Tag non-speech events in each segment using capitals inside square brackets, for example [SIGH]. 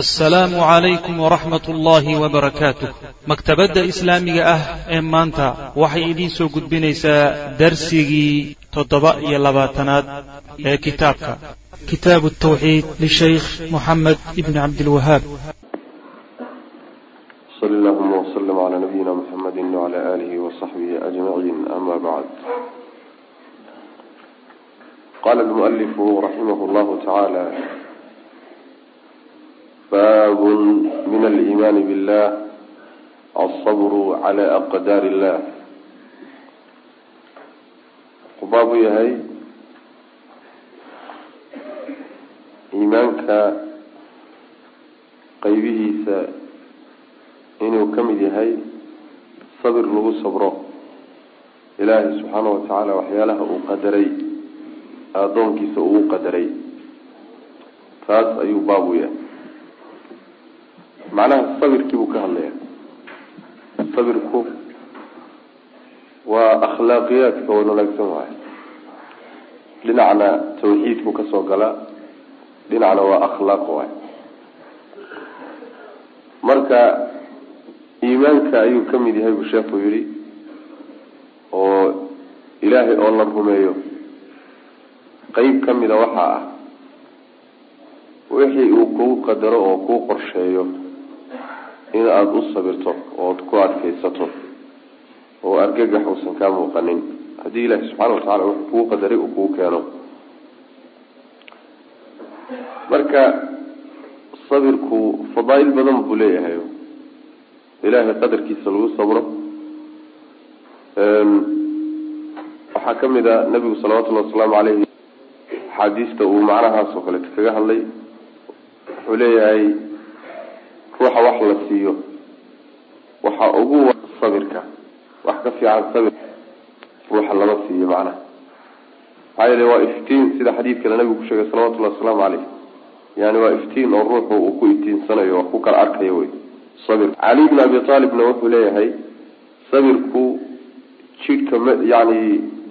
assalaamu calaykum waraxmat ullaahi wabarakaatuh maktabadda islaamiga ah ee maanta waxay idiin soo gudbinaysaa darsigii toddoba iyo labaatanaad ee kitaabka. Kitaabu tawxiid lishaykh moxamed ibni cabdilwahaab sal allahuma wslm cala nabiyina mxamedi wcala alihi wasaxbihi ajmaciin ama bacd qala lmualifu raximah llahu tacaala bab min aliimaani billah alsabru cala aqdaari illah wuxuu baabu yahay iimaanka qeybihiisa inuu ka mid yahay sabir lagu sabro. Ilaahay subxaana wa tacaala waxyaalaha uu qadaray addoonkiisa uu qadaray. Taas ayuu baabu yahay macnaha sabirkii buu ka hadlaya sabirku waa akhlaaqiyaadka wan wanaagsan waayo dhinacna tawxiidku ka soo galaa. Dhinacna waa akhlaaq waay marka iimaanka ayuu ka mid yahay buu sheekhu yihi oo ilaahay oo la rumeeyo. Qeyb ka mida waxaa ah wixii uu kuu qadaro oo kuu qorsheeyo in aada u sabirto ood ku adkaysato oo argagax uusan kaa muuqanin. Haddii ilaahi subxaana watacala wuxuu kugu qadaray uu kugu keeno. Marka sabirku fadaail badan buu leeyahay. Ilaahay qadarkiisa lagu sabro. Waxaa ka mid a nabigu salawatullahi wasalaamu caleyhi axaadiista uu macnahaas oo kaleeto kaga hadlay. Wuxuu leeyahay ruuxa wax la siiyo. Waxa ugu sabirka. Wax ka fiican sabir. Ruuxa lama siiyo macnaha maxaa yeele waa iftiin sida xadiidkana nabigu ku sheegay salawatullahi wasalaamu caleyh yani waa iftiin oo ruuxu uu ku iftiinsanayo wax ku kala arkayo wey. Sabir. Cali bn abi aalibna wuxuu leeyahay sabirku jidhka yani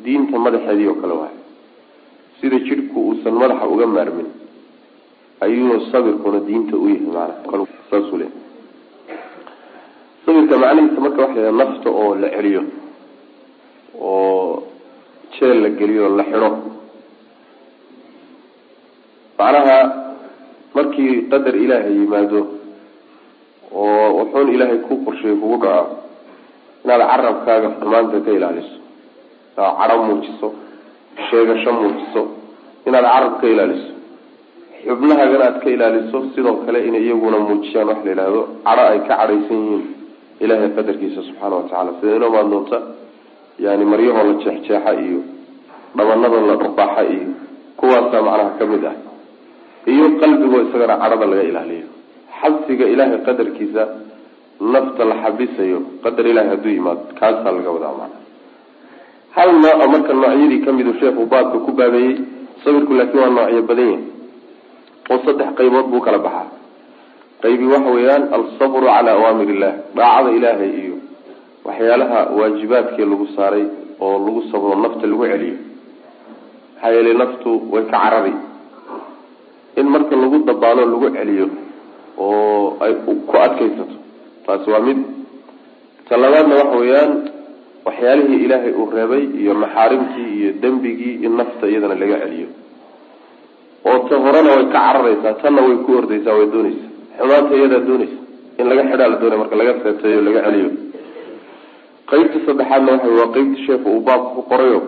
diinta madaxeedii oo kale waay sida jidhku uusan madaxa uga maarmin ayuu sabirkuna diinta u yahay maana saasuu leeyahy sabirka macnihiisa marka waxa la nafta oo la celiyo oo jeel la geliyo la xidho macnaha markii qadar ilaahay yimaado oo wuxuun ilaahay ku qorsheey kugu dhaco inaad carabkaaga xumaanta ka ilaaliso inaad cadho muujiso sheegasho muujiso inaad carab ka ilaaliso xubnahaagana aad ka ilaaliso sidoo kale inay iyaguna muujiyaan wax la yidhaahdo cadho ay ka cadhaysan yihiin ilaahay qadarkiisa subxaana watacala sida inoo maad doonta yani maryahoo la jeexjeexa iyo dhabanada la dharbaaxa iyo kuwaasaa macnaha ka mid ah. Iyo qalbigoo isagana cadhada laga ilaaliyo. Xabsiga ilaahay qadarkiisa nafta la xabisayo qadar ilahay hadduu yimaado kaasaa laga wadaa maana hal nooco marka noocyadii kamidu sheekhu baabka ku baabeeyey sabirku laakiin waa noocyo badan yahay oo saddex qaybood buu kala baxaa. Qaybi waxa weeyaan alsabru cala awaamir illah daacada ilaahay iyo waxyaalaha waajibaadkii lagu saaray oo lagu sabro nafta lagu celiyo. Maxaa yeelay naftu way ka carari. In marka lagu dabaalo lagu celiyo oo ay ku adkaysato taasi waa mid. Ta labaadna waxa weeyaan waxyaalihii ilaahay uu reebay iyo maxaarimtii iyo dembigii in nafta iyadana laga celiyo oo ta horena way ka cararaysaa tanna way ku ordaysaa way doonaysa xumaanta iyadaa doonaysa. In laga xidhaa la doonaya marka laga seeteeyo laga celiyo. Qeybta saddexaadna waxa waa qeybta sheekhu uu baabka ku qorayo.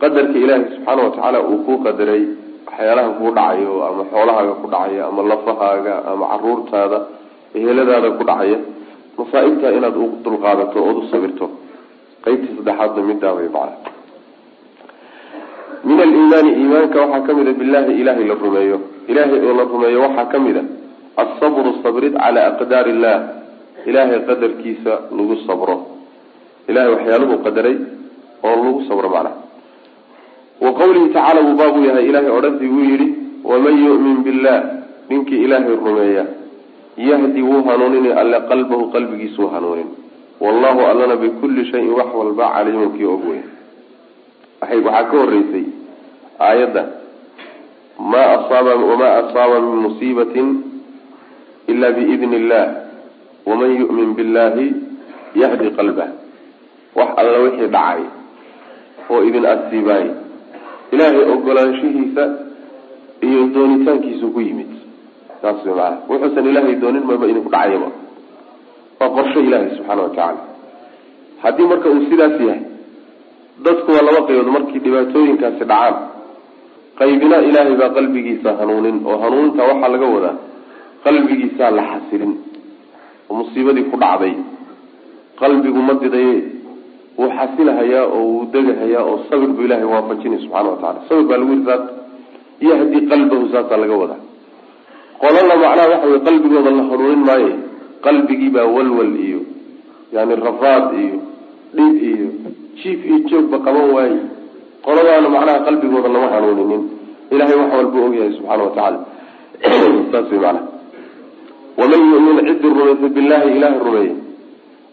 Qadarka ilaahay subxaana watacaala uu ku qadaray waxyaalaha kuu dhacayo ama xoolahaaga ku dhacaya ama lafahaaga ama caruurtaada eheladaada ku dhacaya. Masaaibta inaad u dulqaadato ood u sabirto. Qeybta saddexaadna midaabay macna min aliimaani iimaanka waxaa ka mid a billahi ilahay la rumeeyo. Ilahay oo la rumeeyo waxaa ka mid a alsabru sabrid cala aqdaari illah ilahay qadarkiisa lagu sabro. Ilahay waxyaaluhu qadaray oo lagu sabro macnaha. Wa qawlihi tacala wuu baabu yahay. Ilahay odhantii wuu yihi waman yu'min billah ninkii ilaahay rumeeya yahdi wuu hanuunin alle qalbahu qalbigiisuu hanuunin wallahu allana bikulli shayin wax walba caliimun kii og wey waxaa ka horeysay aayadda maa asaaba wamaa asaaba min musiibatin ila biidni illah waman yu'min billahi yahdi qalbah. Wax alla wixii dhacay oo idin asiibaay ilaahay ogolaanshihiisa iyo doonitaankiisu ku yimid. Saas way maana wuxuusan ilaahay doonin maba idinku dhacayaba. Waa qorsho ilaahay subxaana watacaala haddii marka uu sidaas yahay dadku waa laba qaybood. Markii dhibaatooyinkaasi dhacaan qaybina ilaahay baa qalbigiisa hanuunin oo hanuuninta waxaa laga wadaa qalbigiisaa la xasilin oo musiibadii ku dhacday. Qalbigu ma didaye wuu xasilahayaa oo wuu degahayaa oo sabir buu ilahay waafajinay subxana wa tacala sabir baa lagu yiri saas yahdi qalbahu saasaa laga wadaa. Qolana macnaha waxa wey qalbigooda la hanuunin maaye. Qalbigii baa walwal iyo yani rafaad iyo dhib iyo jiif iyo joogba qaban waaye qoladaana macnaha qalbigooda lama hanuuninin. Ilahay wax walbuu ogyahay subxaana wa tacaala. [CLEARS THROAT] Saas wey macnaha. Waman yumin cidii rumaysa billahi ilahay rumeeye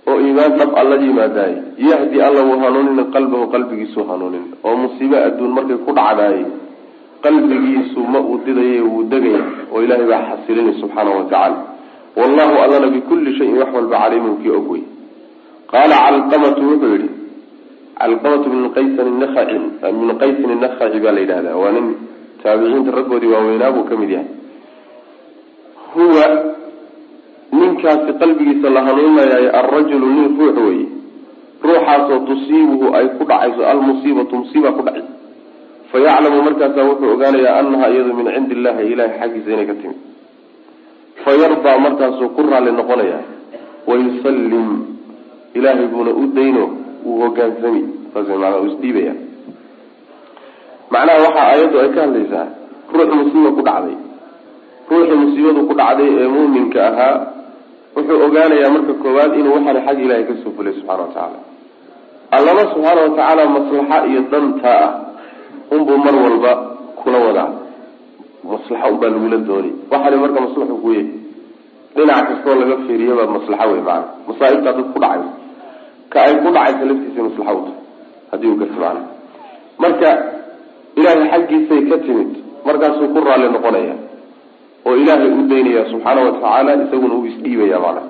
oo iimaan dhab alla yimaadaay yahdi alla wuu hanuunin qalbahu qalbigiisu hanuunin. Oo musiibe adduun markay ku dhacdaay qalbigiisu ma uu didaye wuu degaya oo ilaahay baa xasilinay subxaana wa tacaala. Wallahu allana bikulli shayin wax walba caliimun kii og wey qaala calqamatu wuxuu yihi calqamatu min qaysin nakhaci min qaysin nakhaci baa la yidhahdaa waa nin taabiciinta raggoodii waaweynaa buu ka mid yahay. Huwa ninkaasi qalbigiisa la hanuuninayay alrajulu nin ruux weye ruuxaasoo tusiibuhu ay ku dhacayso. Almusiibatu musiiba ku dhaci. Fayaclamu markaasaa wuxuu ogaanayaa anaha iyadu min cindi illahi ilahay xaggiisa inay ka timid. Fayardaa markaasuu ku raalli noqonaya wayusallim ilaahay buuna u dayno wuu hogaansami saas maanaa uu isdhiibaya. Macnaha waxaa aayaddu ay ka hadlaysaa ruux musiiba ku dhacday. Ruuxii musiibadu ku dhacday ee muuminka ahaa wuxuu ogaanayaa marka koowaad inuu waxaana xag ilaahay ka soo fulay subxana wa tacaala. Allama subxaana watacaala maslaxa iyo dantaa ah unbuu mar walba kula wadaa. Maslaxa unbaa lagula dooni waxaani marka maslaxu kuye dhinac kastoo laga fiiriyaba maslaxa wey maana masaaibtaa dad ku dhacay ka ay ku dhacaysa laftiisa maslaxa u tahay uu maana marka ilaahay xaggiisay ka timid markaasuu ku raalli noqonaya oo ilaahay u daynaya subxaana wa tacaala isaguna uu isdhiibaya maana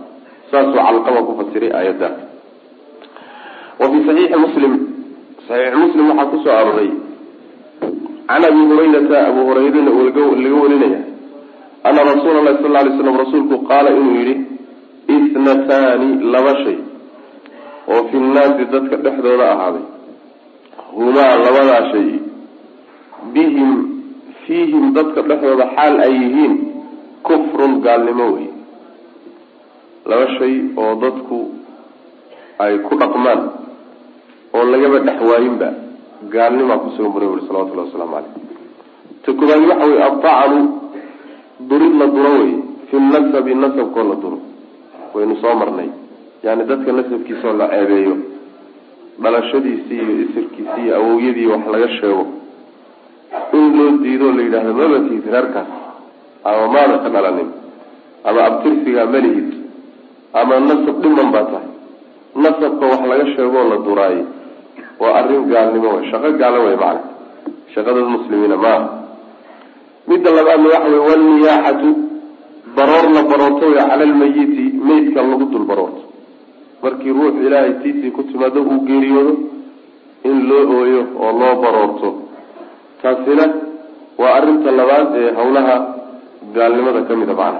saasuu calqaba ku fasiray aayadda. Wa fi saxiixi muslim saxiix muslim waxaa ku soo aroray can abi hurayrata abu hurayrana laga warinaya ana rasuula lahi sal lay slam rasuulku qaala inuu yihi ithnataani laba shay oo fi nnaasi dadka dhexdooda ahaaday. Humaa labadaa shay. Bihim fiihim dadka dhexdooda xaal ay yihiin kufrun gaalnimo wey laba shay oo dadku ay ku dhaqmaan oo lagaba dhex waayinba gaalnimaa kusugan buna uri salawatullahi wasalaamu caleyh ta koobaad waxa weye addacnu durid la duro wey fi nasabi nasabkoo la duro. Waynu soo marnay yani dadka nasabkiisaoo la ceebeeyo dhalashadiisii iyo isirkiisii iyo awowyadii wax laga sheego in loo diidoo la yidhaahdo mabatiid reerkaas ama maada ka dhalanin ama abtirsigaa malihid ama nasab dhiman baa tahay nasabka wax laga sheegoo la duraayo waa arrin gaalnimo wey shaqo gaalo wey macana shaqadad muslimiina maaha midda labaadna waxa wey walniyaaxatu baroor la baroorto wey cala almayiti meydka lagu dul baroorto markii ruux ilaahay tiisii ku timaado uu geeriyoodo in loo ooyo oo loo baroorto. Taasina waa arrinta labaad ee hawlaha gaalnimada ka mid a macana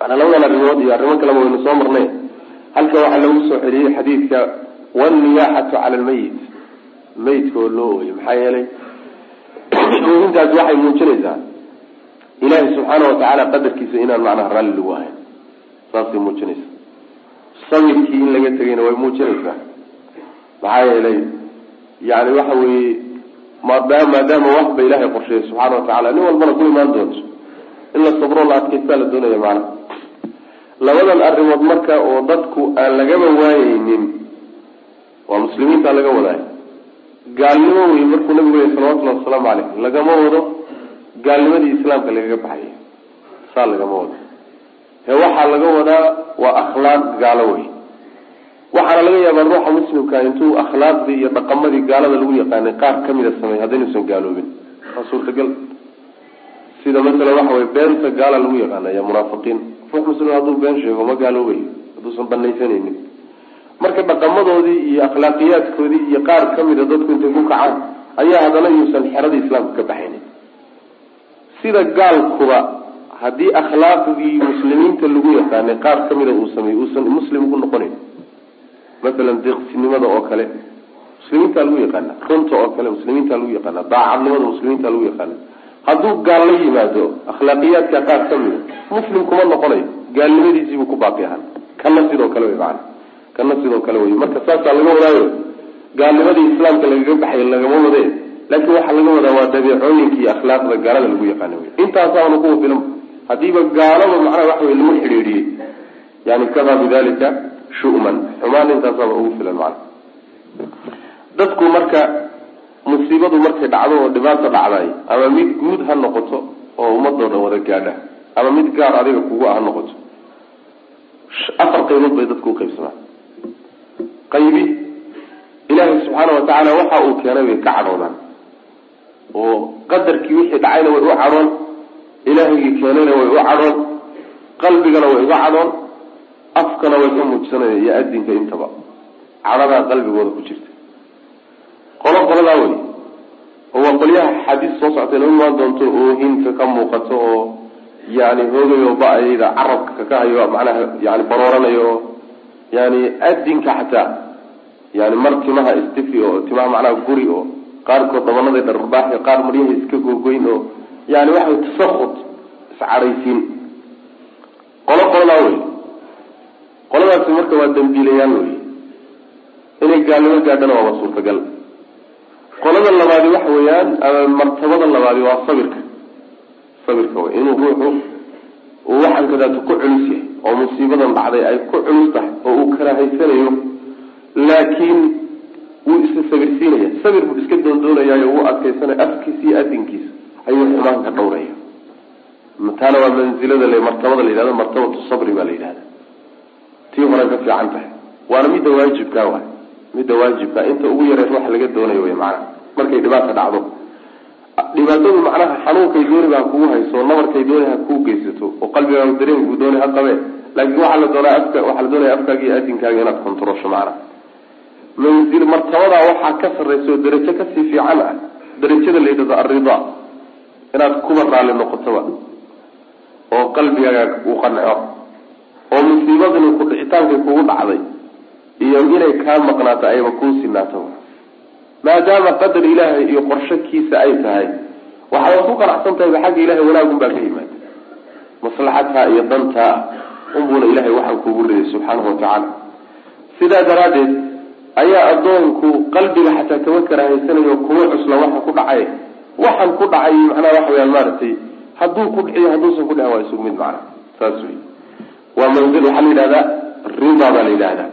manaa labadan arrimood iyo arrimo kaleba waynu soo marnay. Halka waxaa lagu soo celiyey xadiidka walniyaaxatu cala almayit meydka oo loo ooyo maxaa yeelay [CLEARS THROAT] intaas waxay muujinaysaa ilaahay subxaana watacaala qadarkiisa inaan macnaha raalli lagu ahayn. Saasay muujinaysaa sabirkii in laga tegayna way muujinaysaa. Maxaa yeelay yani waxa weeye maadaam maadaama waxba ilaahay qorsheeyay subxaana watacaala nin walbana ku imaan doonto. In la sabro la adkaystaa la doonaya macnaha labadan arrimood marka oo dadku aan lagaba waayeynin waa muslimiinta laga wadaayo. Gaalnimo wey markuu nabigu lehy salawatullahi wasalaamu caleyh lagama wado gaalnimadii islaamka lagaga baxayo saa lagama wado ee waxaa laga wadaa waa akhlaaq gaalo wey waxaana laga yaabaa ruuxa muslimka intuu akhlaaqdii iyo dhaqamadii gaalada lagu yaqaanay qaar kamida sameey haddaynuusan gaaloobin. Waa suurtagal. Sida masalan waxa weye beenta gaala lagu yaqaana ya munaafiqiin. Ruux muslim hadduu been sheego ma gaaloobayo hadduusan banaysanaynin marka dhaqamadoodii iyo akhlaaqiyaadkoodii iyo qaar kamida dadku intay ku kacaan ayaa haddana yuusan xerada islaamka ka baxaynin. Sida gaalkuba haddii akhlaaqdii muslimiinta lagu yaqaanay qaar kamida uu sameeyey uusan muslim ugu noqonayn masalan deeqsinimada oo kale muslimiinta lagu yaqaana runta oo kale muslimiinta lagu yaqaana daacadnimada muslimiinta lagu yaqaana hadduu gaal la yimaado akhlaaqiyaadka qaar kamida muslim kuma noqonayo gaalnimadiisiibuu ku baaqi ahaan. Kana sidoo kale wey maana kana sidoo kale wey marka saasaa laga wadaayo gaalnimadii islaamka lagaga baxay lagama wadee. Laakiin waxaa laga wadaa waa dabeecooyinka akhlaaqda gaalada lagu yaqaana wey intaasaana kuwa filan hadiiba gaalada macnaha waxa wey lagu xidhiidhiyey yani kafaa bidalika shu'man. Xumaan intaasaaba ugu filan macana dadku marka musiibadu markay dhacdo oo dhibaata dhacday ama mid guud ha noqoto oo ummadoo dhan wada gaadha ama mid gaar adiga kugu ah ha noqoto afar qaybood bay dadku uqaybsamaan qaybi ilaahay subxaana watacaala waxa uu keenay bay ka cadhoodaan. Oo qadarkii wixii dhacayna way u cadhoon ilaahygii keenayna way u cadhoon qalbigana way uga cadhoon afkana way ka muujsanaya iyo adinka intaba. Cadhadaa qalbigooda ku jirta. Qolo qoladaa wey oo waa qolyaha xadiis soo soctay la imaan doonto oohinka ka muuqato oo yani hoogayo ba'ayda carabka kaka hayo macnaha yani barooranayo oo yani adinka xataa yani mar timaha istifi oo timaha macnaha guri oo qaarkood dabanaday dharbaax qaar maryaha iska googoyn oo yani waxay tasakut iscadhaysiin qolo qoladaa wey qoladaasi marka waa dambiilayaan wey inay gaalnimo gaadhana waaba suurtagal. Qolada labaadi waxa weeyaan ama martabada labaadi waa sabirka. Sabirka wey inuu ruuxu uu waxaan kadaatu ku culus yahay oo musiibadan dhacday ay ku culus tahay oo uu karahaysanayo laakiin wuu isa sabirsiinaya sabir buu iska doondoonayayo wuu adkaysanaya afkiisa iyo adinkiisa ayuu xumaan ka taana waa manzilada l martabada la yidhahdo martabatu sabri baa la yidhahda tii hore ka fiican tahay. Waana midda waajibka waay. Midda waajibka inta ugu yareen wax laga doonayo wey macnaha markay dhibaata dhacdo. Dhibaatadu macnaha xanuunkay dooniba ha kugu hayso nabarkay dooni ha kuu geysato oo qalbigaaga dareenkuu dooni ha qabee. Laakiin waxaa la doonaa afka waxaa la doonaya afkaaga iyo adinkaaga inaad kontarosho macnaha manzil martabadaa waxaa ka sarraysa oo darajo ka sii fiican ah. Darajada la yidhahdo alrida inaad kuba raalli noqotoba oo qalbigaaga uu qanco. oo musiibadani dhicitaankay kugu dhacday. iyo inay kaa maqnaato ayba kuu sinaato. maadaama qadar ilaahay iyo qorshakiisa ay tahay waxaad ku qanacsan tahayba xagga ilahay wanaagun baa ka yimaada. maslaxadtaa iyo dantaa unbuuna ilahay waxaan kugu riday subxaanahu watacaala sidaa daraaddeed ayaa addoonku qalbiga xataa kama karahaysanayo kuma cusla waxa ku dhacay waxaan ku dhacay macnaha waxa weyaan maaragtay hadduu ku dhiciyo hadduusan ku dhicin waa isugu mid macnaha. Saas wey waa manzil waxaa la yidhahdaa rida baa la yidhahdaa.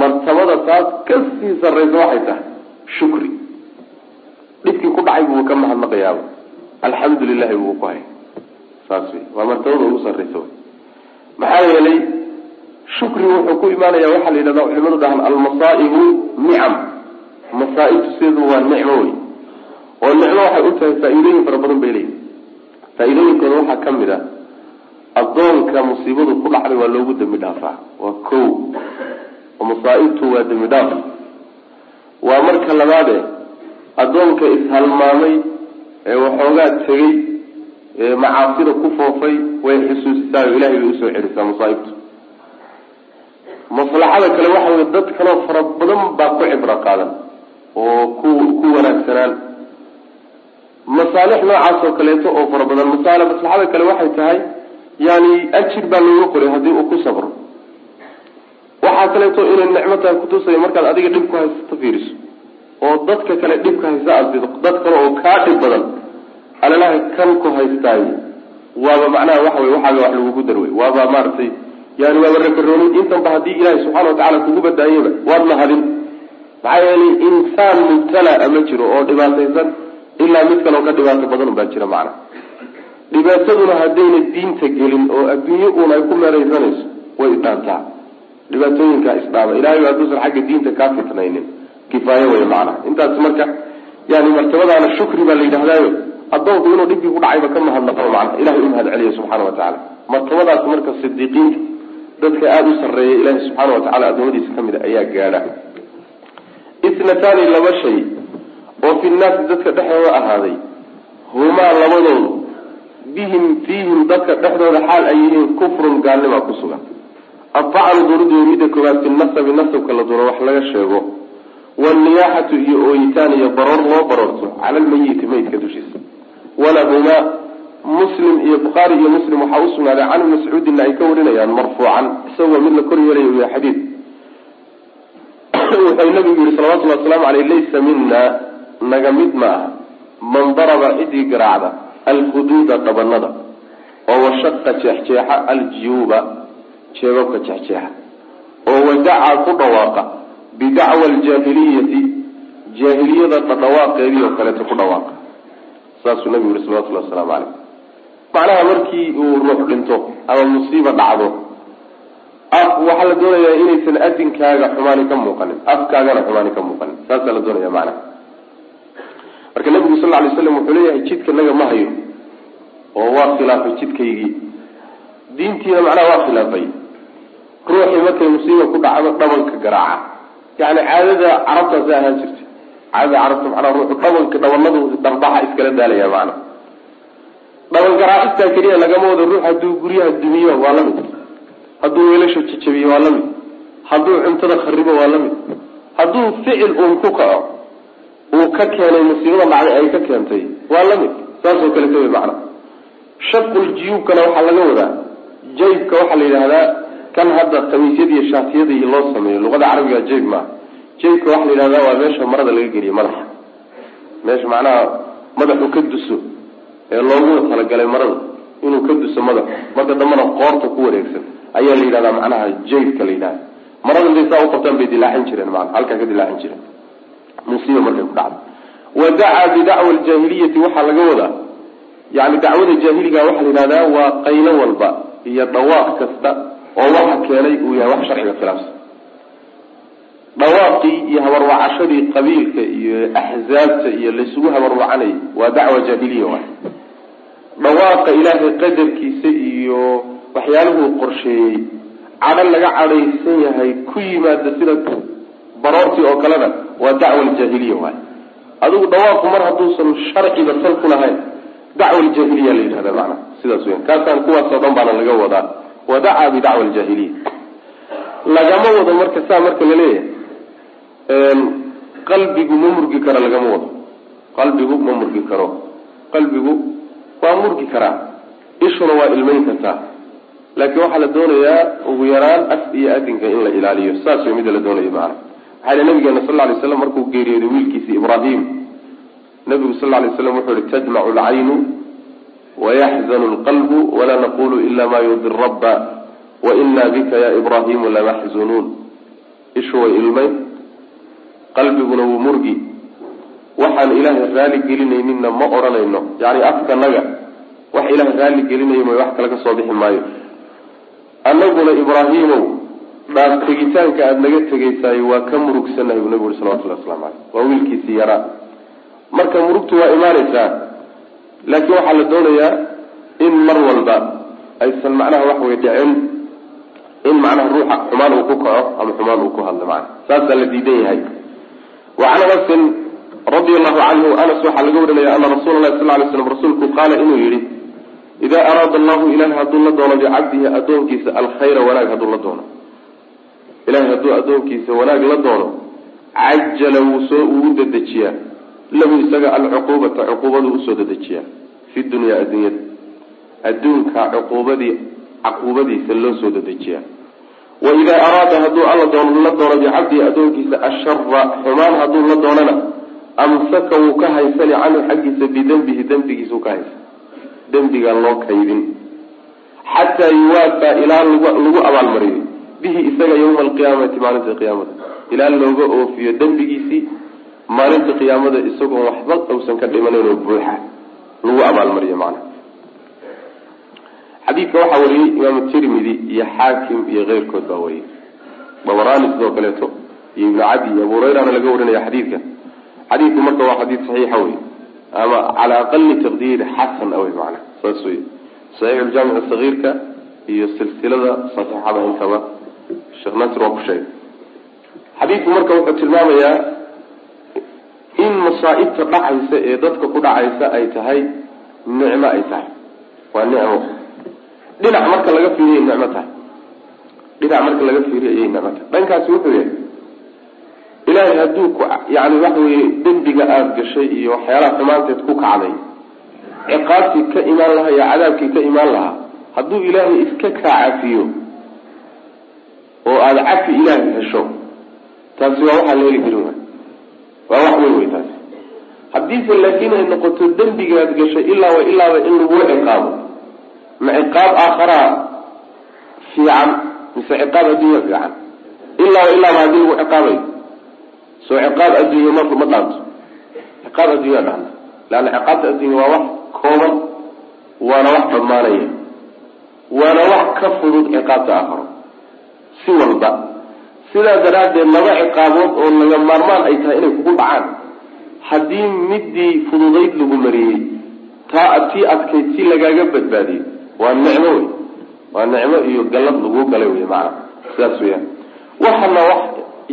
Martabada taas ka sii sarraysa waxay tahay shukri. Dhibkii ku dhacay buu ka mahadnaqayaaba. Alxamdu lilahi buu ku hay saas wey waa martabada ugu sarraysa maxaa yeelay shukri wuxuu ku imaanaya waxaa la yidhahda culimadu dhahan almasaa'ibu nicam masaa-ibtu waa nicmo wey oo nicmo waxay u tahay faa-iidooyin fara badan bay leeyihiin faa-iidooyinkooda waxaa ka mid a addoonka musiibadu ku dhacday waa loogu dembi dhaafaa waa ko oo masaa-ibtu waa dembi dhaaf. Waa marka labaade addoonka ishalmaamay ee waxoogaa tegey ee macaasida ku foofay way xusuusisaa oo ilahay bay u soo celisaa masaaibtu. Maslaxada kale waxa wey dad kaloo fara badan baa ku cibro qaadan oo ku ku wanaagsanaan masaalix noocaas oo kaleeto oo fara badan masaal maslaxada kale waxay tahay yani ajir baa looga qoray haddii uu ku sabro. Waxaa kaleeto inay nicmo tahay markaad adiga dhib ku haysato fiiriso oo dadka kale dhibka haysta aad sido dad kale oo kaa dhib badan alalaha kan ku haystaay waaba macnaha waxa wey waxaaga wax lagugu darwey waaba maaragtay yani waaba rakaroonin intanba haddii ilaahay subxana watacala kugu badaayaba waad mahadin. Maxaa yeelay insaan mubtalaa ma jiro oo dhibaataysan ilaa mid kaleo ka dhibaato badan unbaa jira macna. Dhibaataduna haddayna diinta gelin oo adduunye uun ay ku meeraysanayso way idhaantaa dhibaatooyinkaa isdhaama ilahay ba hadduusan xagga diinta kaa fitnaynin. Kifaayo wey macnaha intaas marka yani martabadaana shukri baa la yidhahdaayo addoonku inuu dhibkii ku dhacayba ka mahadnaqo macnaha ilahay u mahad celiya subxaana wa tacaala. Martabadaas marka sidiiqiinta dadka aada u sarreeya ilaahay subxaana wa tacala addoomadiisa ka mid a ayaa gaadha. Itnataani laba shay oo fi nnaasi dadka dhexdooda ahaaday. Humaa labadoodu bihim fiihim dadka dhexdooda xaal ay yihiin kufrun gaalnimaa ku sugan. Adacnu duuridu midda koowaad fi nasabi nasabka la duro wax laga sheego. Waalniyaaxatu iyo ooyitaan iyo baroor loo baroorto cala almayiti meydka dushiisa. Walahumaa muslim iyo bukhaari iyo muslim waxaa usugnaaday can ibni ay ka warinayaan marfuucan isagoo mid la kor yeelaya u yahay xadiid. [COUGHS] Wuxuu nabigu yihi salawatullhi wasalaamu aleyh laysa mina naga mid ma aha man daraba cidii garaacda alkhuduuda dhabanada oo washaqa jeexjeexa aljiyuuba jeebabka jeexjeexa oo wadacaa ku dhawaaqa bidacwa aljaahiliyati jaahiliyada dhadhawaaqeedii oo kaleeto ku dhawaaqa. Saasuu nabigu yihi salawatullahi wasalaamu caleyh macnaha markii uu ruux dhinto ama musiiba dhacdo af waxaa la doonayaa inaysan adinkaaga xumaani ka muuqanin afkaagana xumaani ka muuqanin. Saasaa la doonaya macnaha marka nabigu sal lay slam wuxuu leeyahay jidka naga ma hayo. Oo waa khilaafay jidkaygii. Diintiina macnaha waa khilaafay. Ruuxii markay musiiba ku dhacdo dhabanka garaaca. Yani caadada carabtaasa ahaan jirta caadada carabta macnaha ruuxu dhabanka dhabanadu darbaxa iskala daalaya macna. Dhaban garaacistaa keliya lagama wado ruux hadduu guryaha dumiyo waa la mid. Hadduu weelasha jajabiyo waa la mid. Hadduu cuntada kharibo waa la mid. Hadduu ficil uun ku kaco uu ka keenay musiibada dhacday ay ka keentay. Waa la mid. Saasoo kale ka wey macna shaqul jiyuubkana waxaa laga wadaa. Jaybka waxaa la yidhahdaa kan hadda shaatiyada iyo loo sameeyo luqada carabiga jayb maaha jaybka waxaa la yidhahdaa waa meesha marada laga geliyo madaxa. Meesha macnaha madaxu ka duso ee loogu talagalay marada inuu ka duso madaxu marka dambana qoorta ku wareegsan ayaa la yidhahdaa macnaha jaybka la yidhahda marada intay saa uqabtaan bay dilaacin jireen maana halkaa ka dilaacin jireen musiiba markay ku dhacdo. Wa dacaa bidacwa aljaahiliyati waxaa laga wadaa yani dacwada jaahiliga waxaa la yidhahdaa waa qaylo walba iyo dhawaaq kasta oo waxa keenay uu yahay wax sharciga khilaafsan. Dhawaaqii iyo habarwacashadii qabiilka iyo axzaabta iyo laysugu habarwacanayay waa dacwa jaahiliya waay. Dhawaaqa ilaahay qadarkiisa iyo waxyaaluhuu qorsheeyey cadho laga cadhaysan yahay ku yimaada sida baroortii oo kalena waa dacwa aljaahiliya waay. Adigu dhawaaqu mar hadduusan sharciba sal ku lahayn dacwa aljaahiliya la yidhahda macnaha sidaas weyan kaasaan kuwaasoo dhan baana laga wadaa. Wadacaa bidacwa aljaahiliya. Lagama wado marka saa marka la leeyahay qalbigu ma murgi karo lagama wado. Qalbigu ma murgi karo. Qalbigu waa murgi karaa. Ishuna waa ilmayn kartaa. Laakiin waxaa la doonayaa ugu yaraan af iyo adinka in la ilaaliyo. Saas way mida la doonayo macana maxaa nabigeena sal ly slam markuu geeriyooday wiilkiisi ibraahim. Nabigu sal lay slam wuxuu yihi tadmacu lcaynu wayaxzanu lqalbu walaa naqulu ila ma yurdi rabba waina bika ya ibraahimu lamaxzunuun ishu way ilmayn qalbiguna wuu murgi. Waxaan ilaahay raali gelinayninna ma odhanayno yani afkanaga wax ilaahay raali gelinayo may wax kale ka soo bixi maayo. Annaguna ibraahimow dhaaf tegitaanka aada naga tegaysaay waa ka murugsanahay buu nabigu uri salawatullahi waslamu caleyh waa wiilkiisii yaraa marka murugtu waa imaanaysaa laakiin waxaa la doonayaa in mar walba aysan macnaha wax way dhicin in macnaha ruuxa xumaan uu ku kaco ama xumaan uu ku hadlo macana saasaa la diidan yahay. Wacan anasin radia allahu canhu anas waxaa laga warinaya ana rasuula lahi sal lay slam rasuulku qaala inuu yihi idaa araada allahu ilahay hadduu la doono bicabdihi addoonkiisa alkhayra wanaag hadduu la doono ilahay hadduu addoonkiisa wanaag la doono cajala wuu soo uu dedejiyaa lahu isaga alcuquubata cuquubadu u soo dedejiyaa fi dunyaa adduunyada adduunka cuquubadii caquubadiisa loo soo dedejiyaa wa idaa araada hadduu alla doon la doono bicabdihi addoonkiisa ashara xumaan hadduu la doonana amsaka wuu ka haysani canhu xaggiisa bidembihi dembigiisuu ka haysan dembigaa loo kaydin. Xataa yuwaafaa ilaa lagu abaalmariyo bihi isaga yawma alqiyaamati maalinta qiyaamada. Ilaa looga oofiyo dembigiisii maalinta qiyaamada isagoon waxba uusan ka dhimanayn oo buuxa. Lagu abaalmariyo macnaha xadiidka waxaa wariyey imaamu tirmidi iyo xaakim iyo keyrkood baa wariyey dabaraani sidoo kaleeto iyo ibnu cadi iyo abu hurayrana laga warinaya xadiidka. Xadiidku marka waa xadiid saxiixa wey ama cala aqali taqdiir xasan awey macana saas wey saxiix ljaamic sagiirka iyo silsilada saxiixada intaba. Sheekh nasir waa ku sheegay. Xadiidku marka wuxuu tilmaamayaa in masaa'ibta dhacaysa ee dadka ku dhacaysa ay tahay nicmo ay tahay. Waa nicmo. Dhinac marka laga fiiriyo nicmo tahay. Dhinac marka laga fiiriyo ayay nicmo tahay. Dhankaasi wuxuu yahay ilaahay hadduu ku yani waxa weye dembiga aada gashay iyo waxyaalaha xumaanteed ku kacday ciqaabtii ka imaan lahaa iyo cadaabkii ka imaan lahaa hadduu ilaahay iska kaa cafiyo oo aada cafi ilaahay hesho taasi waa waxaa la heli karin waay. Waa wax weyn wey taasi. Haddiise laakiin ay noqoto dembigaad gashay ilaa wa ilaaba in lagula ciqaabo ma ciqaab aakharaa fiican mise ciqaab adduunya fiican? Ilaa wa ilaaba haddii lagu ciqaabayo soo ciqaab adduunya ma ma dhaanto. Ciqaab addunya dhaanta leanna ciqaabta addunya waa wax kooban waana wax dhammaanaya waana wax ka fudud ciqaabta aakharo si walba. Sidaa daraaddeed laba ciqaabood oo laga maarmaan ay tahay inay kugu dhacaan haddii midii fududayd lagu mariyey taa tii adkayd si lagaaga badbaadiyo waa nicmo wey waa nicmo iyo gallad laguu galay wey macanaa sidaas weyaan waxana wax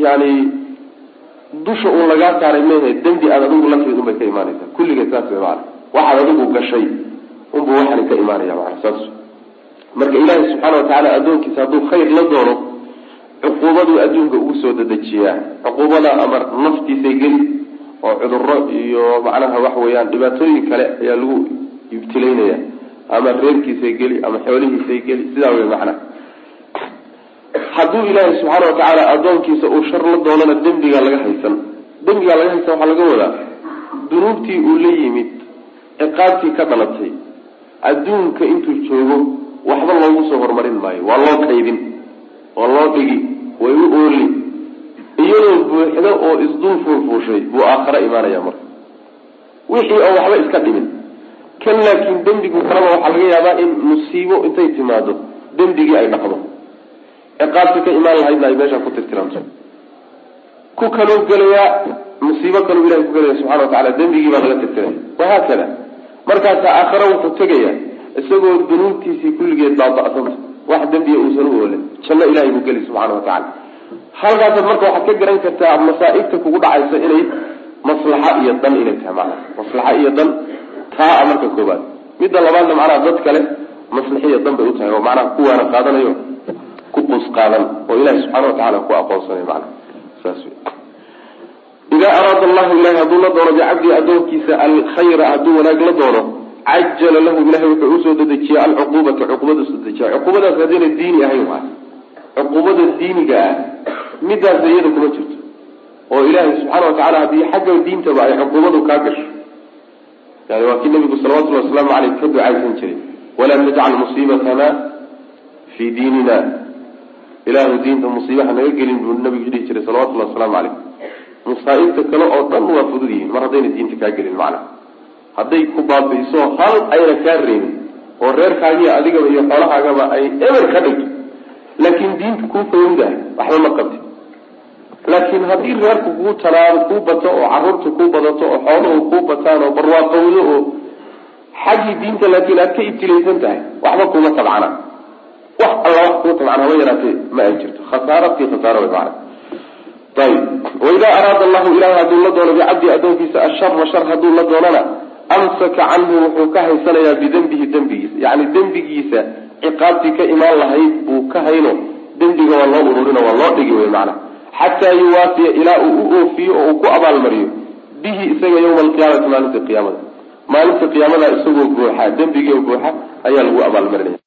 yani dusha uun lagaa saaray mehe dembi aad adigu lafteed unbay ka imaanaysaa. Kulligeed saas wey maana waxaad adigu gashay unbuu waxani ka imaanaya maana saas marka ilaahay subxaana watacaala addoonkiisa hadduu khayr la doono cuquubaduu adduunka ugu soo dedejiyaa cuquubada ama naftiisay geli oo cuduro iyo macnaha waxa weeyaan dhibaatooyin kale ayaa lagu ibtilaynaya ama reerkiisay geli ama xoolihiisay geli sidaa wey macnaha. Hadduu ilaahay subxaana watacaala addoonkiisa uu shar la doonana dembigaa laga haysan. Dembigaa laga haysan waxaa laga wadaa dunuubtii uu la yimid ciqaabtii ka dhalatay adduunka intuu joogo waxba loogu soo horumarin maayo. Waa loo kaydin waa loo dhigi way u ooli iyadoo buuxdo oo isdul fuulfuushay buu aakhare imaanaya marka wixii oo waxba iska dhimin kan laakiin dembigu kalaba waxaa laga yaabaa in musiibo intay timaado dembigii ay dhaqdo ciqaabti ka imaan lahaydna ay meeshaa ku tirtiranto ku kaluu gelayaa musiibo kaluu ilahay ku gelaya subxana watacala dembigii baa laga tirtiraya wahaakada markaasaa aakhare wuxuu tegayaa isagoo dunuubtiisii kulligeed baaba-santa wax dembiya uusan u oolin. Janno ilahay buu geli subxana watacala halkaasaad marka waxaad ka garan kartaa masaa'ibta kugu dhacaysa inay maslaxa iyo dan inay tahay macnaha maslaxa iyo dan taa a marka koobaad midda labaadna macnaha dad kale maslaxiya dan bay u tahay oo macnaha kuwaana qaadanayo ku qus qaadan oo ilahi subxana watacala ku aqoonsanay macnaha. Saas wey idaa araada allahu ilahi hadduu la doono bicabdii addoonkiisa alkhayra hadduu wanaag la doono cajala lahu ilahay wuxuu u soo dedejiya alcuquubata cuqubada u soo dedejiya cuquubadaas haddayna diini ahayn waay cuquubada diiniga ah midaas iyada kuma jirto oo ilaahay subxaana watacala haddii xagga diintaba ay cuquubadu kaa gasho yani waa kii nabigu salawatullhi wasalaamu caleyh ka ducaysan jiray walaa tajcal musiibatana fii diinina ilaahu diinta musiibaha naga gelin buu nabigu dhihi jiray salawatullahi wasalaamu caleyh masaa'ibta kale oo dhan waa fudud yihiin mar haddayna diinta kaa gelin macnaha hadday ku baabi'iso hal ayna kaa reebin oo reerkaagiiyo adigaba iyo xoolahaagaba ay eber ka dhigto. Laakiin diinta kuu fawdahay waxba ma qabti. Laakiin haddii reerku kuu talaado kuu bato oo carruurta kuu badato oo xooluhu kuu bataan oo barwaaqowdo oo xaggii diinta laakiin aad ka ibtilaysan tahay waxba kuma tabcana. Wax alla wax kuu tabcana haba yaraatee ma ay jirto. Khasaaratii khasaaro way macana ayib waidaa araada allahu ilahi hadduu la doono bicabdi addoonkiisa ashara shar hadduu la doonana amsaka canhu wuxuu ka haysanayaa bidembihi dembigiisa. Yacni dembigiisa ciqaabtii ka imaan lahayd buu ka hayno. Dembiga waa loo ururino waa loo dhigi wey macana xataa yuwaafiya ilaa uu u oofiyo oo uu ku abaalmariyo. Bihi isaga yawma alqiyaamati maalinta qiyaamada. Maalinta qiyaamada isagoo buuxa dembigii buuxa ayaa lagu abaalmarinaya.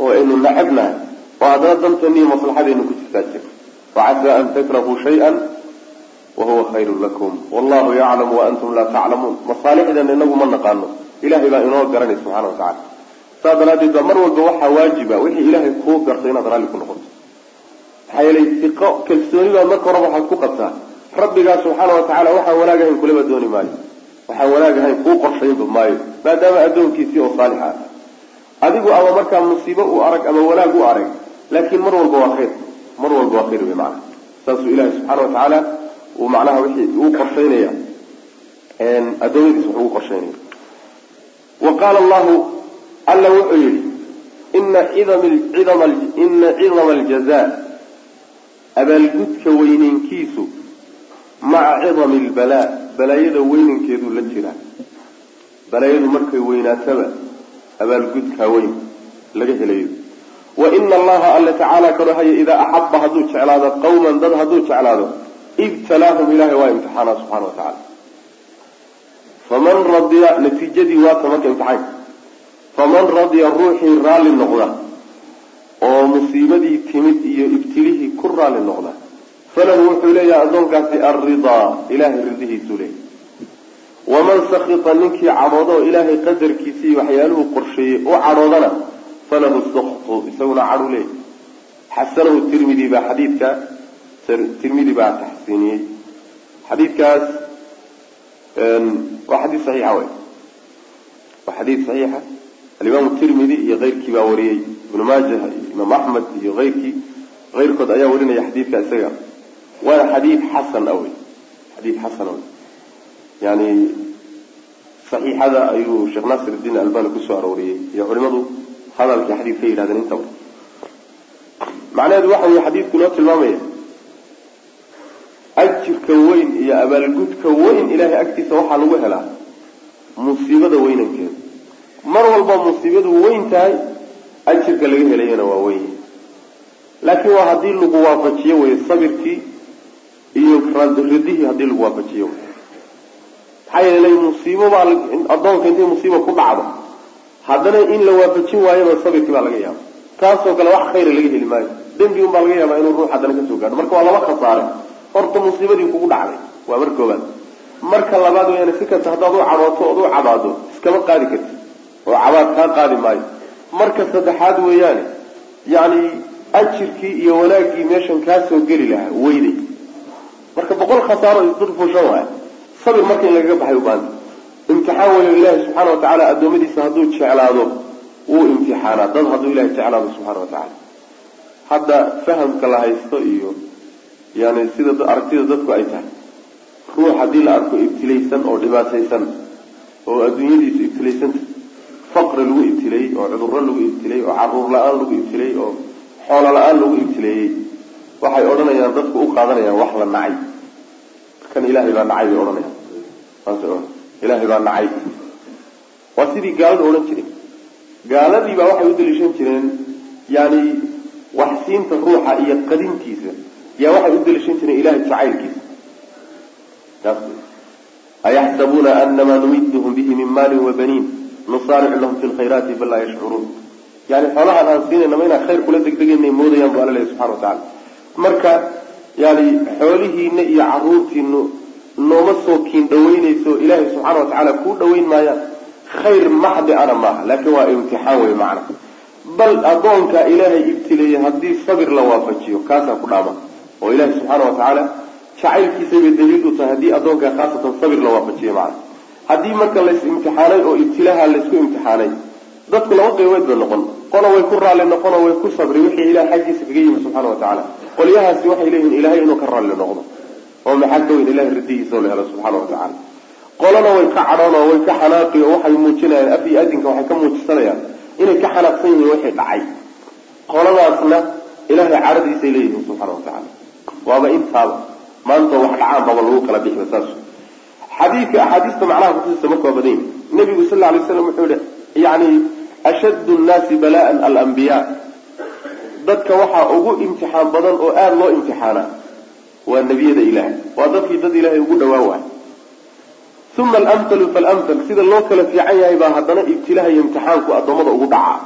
Oo aynu nacabnahay oo haddana danteeni iyo maslaxadeenu ku jirtaa jir wacasaa an takrahuu shay-an wahuwa khayrun lakum wallahu yaclamu waantum laa taclamuun masaalixdan inagu ma naqaano ilahay baa inoo garanay subxana watacala saa daraadeed baa mar walba waxaa waajiba wixii ilaahay kuu garto inaad raalli ku noqoto maxaa yeelay siqo kalsooni baa marka horeba waxaad ku qabtaa rabbigaa subxaana watacaala waxaan wanaag ahayn kulaba dooni maayo waxaan wanaag ahayn kuu qorshaynba maayo maadaama addoonkiisii oo saalix adigu ama markaa musiibo u arag ama wanaag u arag laakiin mar walba waa khayr mar walba waa khayr wey macana saasuu ilaahay subxaana watacaala uu macnaha wixii uu qorshaynaya adoomadiisa wax ugu qorsheynayo wa qaala allahu alla wuxuu yihi ina ina cidama aljaza abaalgudka weyneynkiisu maca cidami lbalaa balaayada weynankeeduu la jiraa balaayadu markay weynaataba abaalgudkaa weyn laga helayo. Wa ina allaha alla tacaala karohaya idaa axaba hadduu jeclaado qawman dad hadduu jeclaado ibtalaahum ilahay waa imtixaana subxana wa tacala faman radiya natiijadii waata marka imtixaanka faman radiya ruuxii raalli noqda oo musiibadii timid iyo ibtilihii ku raalli noqda falahu wuxuu leeyahay addoonkaasi alridaa ilahay ridihiisuu leeyahy waman sakita ninkii cadhooda oo ilaahay qadarkiisa iyo waxyaaluhu qorsheeyey u cadhoodana falahu saktu isaguna cadhu leeyahy xasanahu tirmidi baa xadiidka tirmidi baa taxsiiniyey xadiidkaas waa xadiid saxiixa wey waa xadiid saxiixa alimaamu tirmidi iyo keyrkii baa wariyey. Ibnu maajah iyo imaam axmed iyo eyrkii keyrkood ayaa warinaya xadiidka isaga. Waana xadiid xasan a wey xadiid xasan wey yani saxiixada ayuu sheekh naasir iddiin albani ku soo arooriyey. Iyo culimadu hadalkii xadiid ka yidhahdeen intaba macnaheedu waxa weye xadiidku inoo tilmaamaya ajirka weyn iyo abaalgudka weyn ilahay agtiisa waxaa lagu helaa musiibada weynankeeda mar walba musiibadu weyn tahay ajirka laga helayana waa weyn. Laakiin waa haddii lagu waafajiyo wey sabirkii iyo ridihii haddii lagu waafajiyo maxaa yeelay musiibo baa addoonka intay musiiba ku dhacdo haddana in la waafajin waayaba sabirkii baa laga yaaba taasoo kale wax khayra laga heli maayo. Dembi un baa laga yaabaa inuu ruux haddana ka soo gaadho. Marka waa laba khasaare horta musiibadii kugu dhacday. Waa mar koobaad marka labaad weyaan si kasta haddaad u cadhooto ood u cabaado iskama qaadi karti oo cabaad kaa qaadi maayo. Marka saddexaad weeyaane yacni ajirkii iyo wanaaggii meeshan kaa soo geli lahaa weyday. Marka boqol khasaaro isdurfushan waay. Sabir marka in lagaga baxay ubaanta imtixaan weyo ilaahi subxaana watacaala addoommadiisa hadduu jeclaado wuu imtixaanaa. Dad hadduu ilahay jeclaado subxana watacaala hadda fahamka la haysto iyo yani sida aragtida dadku ay tahay. Ruux haddii la arko ibtilaysan oo dhibaataysan oo adduunyadiisu ibtilaysanta faqri lagu ibtileeyey oo cudurro lagu ibtileeyey oo carruur la'aan lagu ibtileeyey oo xoolo la'aan lagu ibtileeyey waxay odhanayaan dadku u qaadanayaan wax la nacay. Kan ilaahay baa nacay bay odhanayaan. Ilaahay baa nacay. Waa sidii gaalada odhan jireen gaaladii baa waxay u daliishan jireen yani waxsiinta ruuxa iyo qadintiisa yaa waxay u daliishan jireen ilahay jacaylkiisa ayaxsabuuna anamaa numiduhum bihi min maalin wabaniin nusaaricu lahum fi lkhayraati bal laa yashcuruun. Yani xoolahaan aan siinayna ma inaan khayr kula degdegaynay moodayaan bu alla lehy subxana watacala marka yani xoolihiina iyo caruurtiinu nooma soo kiin dhaweynayso ilaahay subxaana watacaala kuu dhaweyn maayaan khayr maxdi ana maaha. Laakiin waa imtixaan wey macna. Bal addoonka ilaahay ibtileeyey haddii sabir la waafajiyo kaasaa ku dhaama oo ilaahay subxaana watacaala jacaylkiisay bay daliil u tahay haddii addoonka khaasatan sabir la waafajiyo macna haddii marka lays imtixaanay oo ibtilaha laysku imtixaanay dadku laba qaybood bay noqon. Qola way ku raalli noqonoo way ku sabri wixii ilahay xaggiisa kaga yimi subxana watacaala qolyahaasi waxay leeyihiin ilahay inuu ka raalli noqdo oo maxaa ka weyn ilahay ridihiisa oo la helo subxaana watacaala qolana way ka cadhoon oo way ka xanaaqi oo waxay muujinayaan af iyo adinka waxay ka muujisanayaan inay ka xanaaqsan yihiin wixii dhacay. Qoladaasna ilahay caradiisay leeyihiin subxaana watacaala waaba intaaba maanta wax dhacaan lagu kala bixiba saas xadiidka axaadiista macnaha kutusisa marka badan yahi sal alay slam wuxuu yihi yani ashaddu nnaasi bala'an alambiyaa dadka waxaa ugu imtixaan badan oo aada loo imtixaanaa waa nebiyada ilaahay. Waa dadkii dad ilaahay ugu dhawaa waay. Uma alamhalu faalamhal sida loo kala fiican yahay baa haddana ibtilaha iyo imtixaanku addoommada ugu dhacaa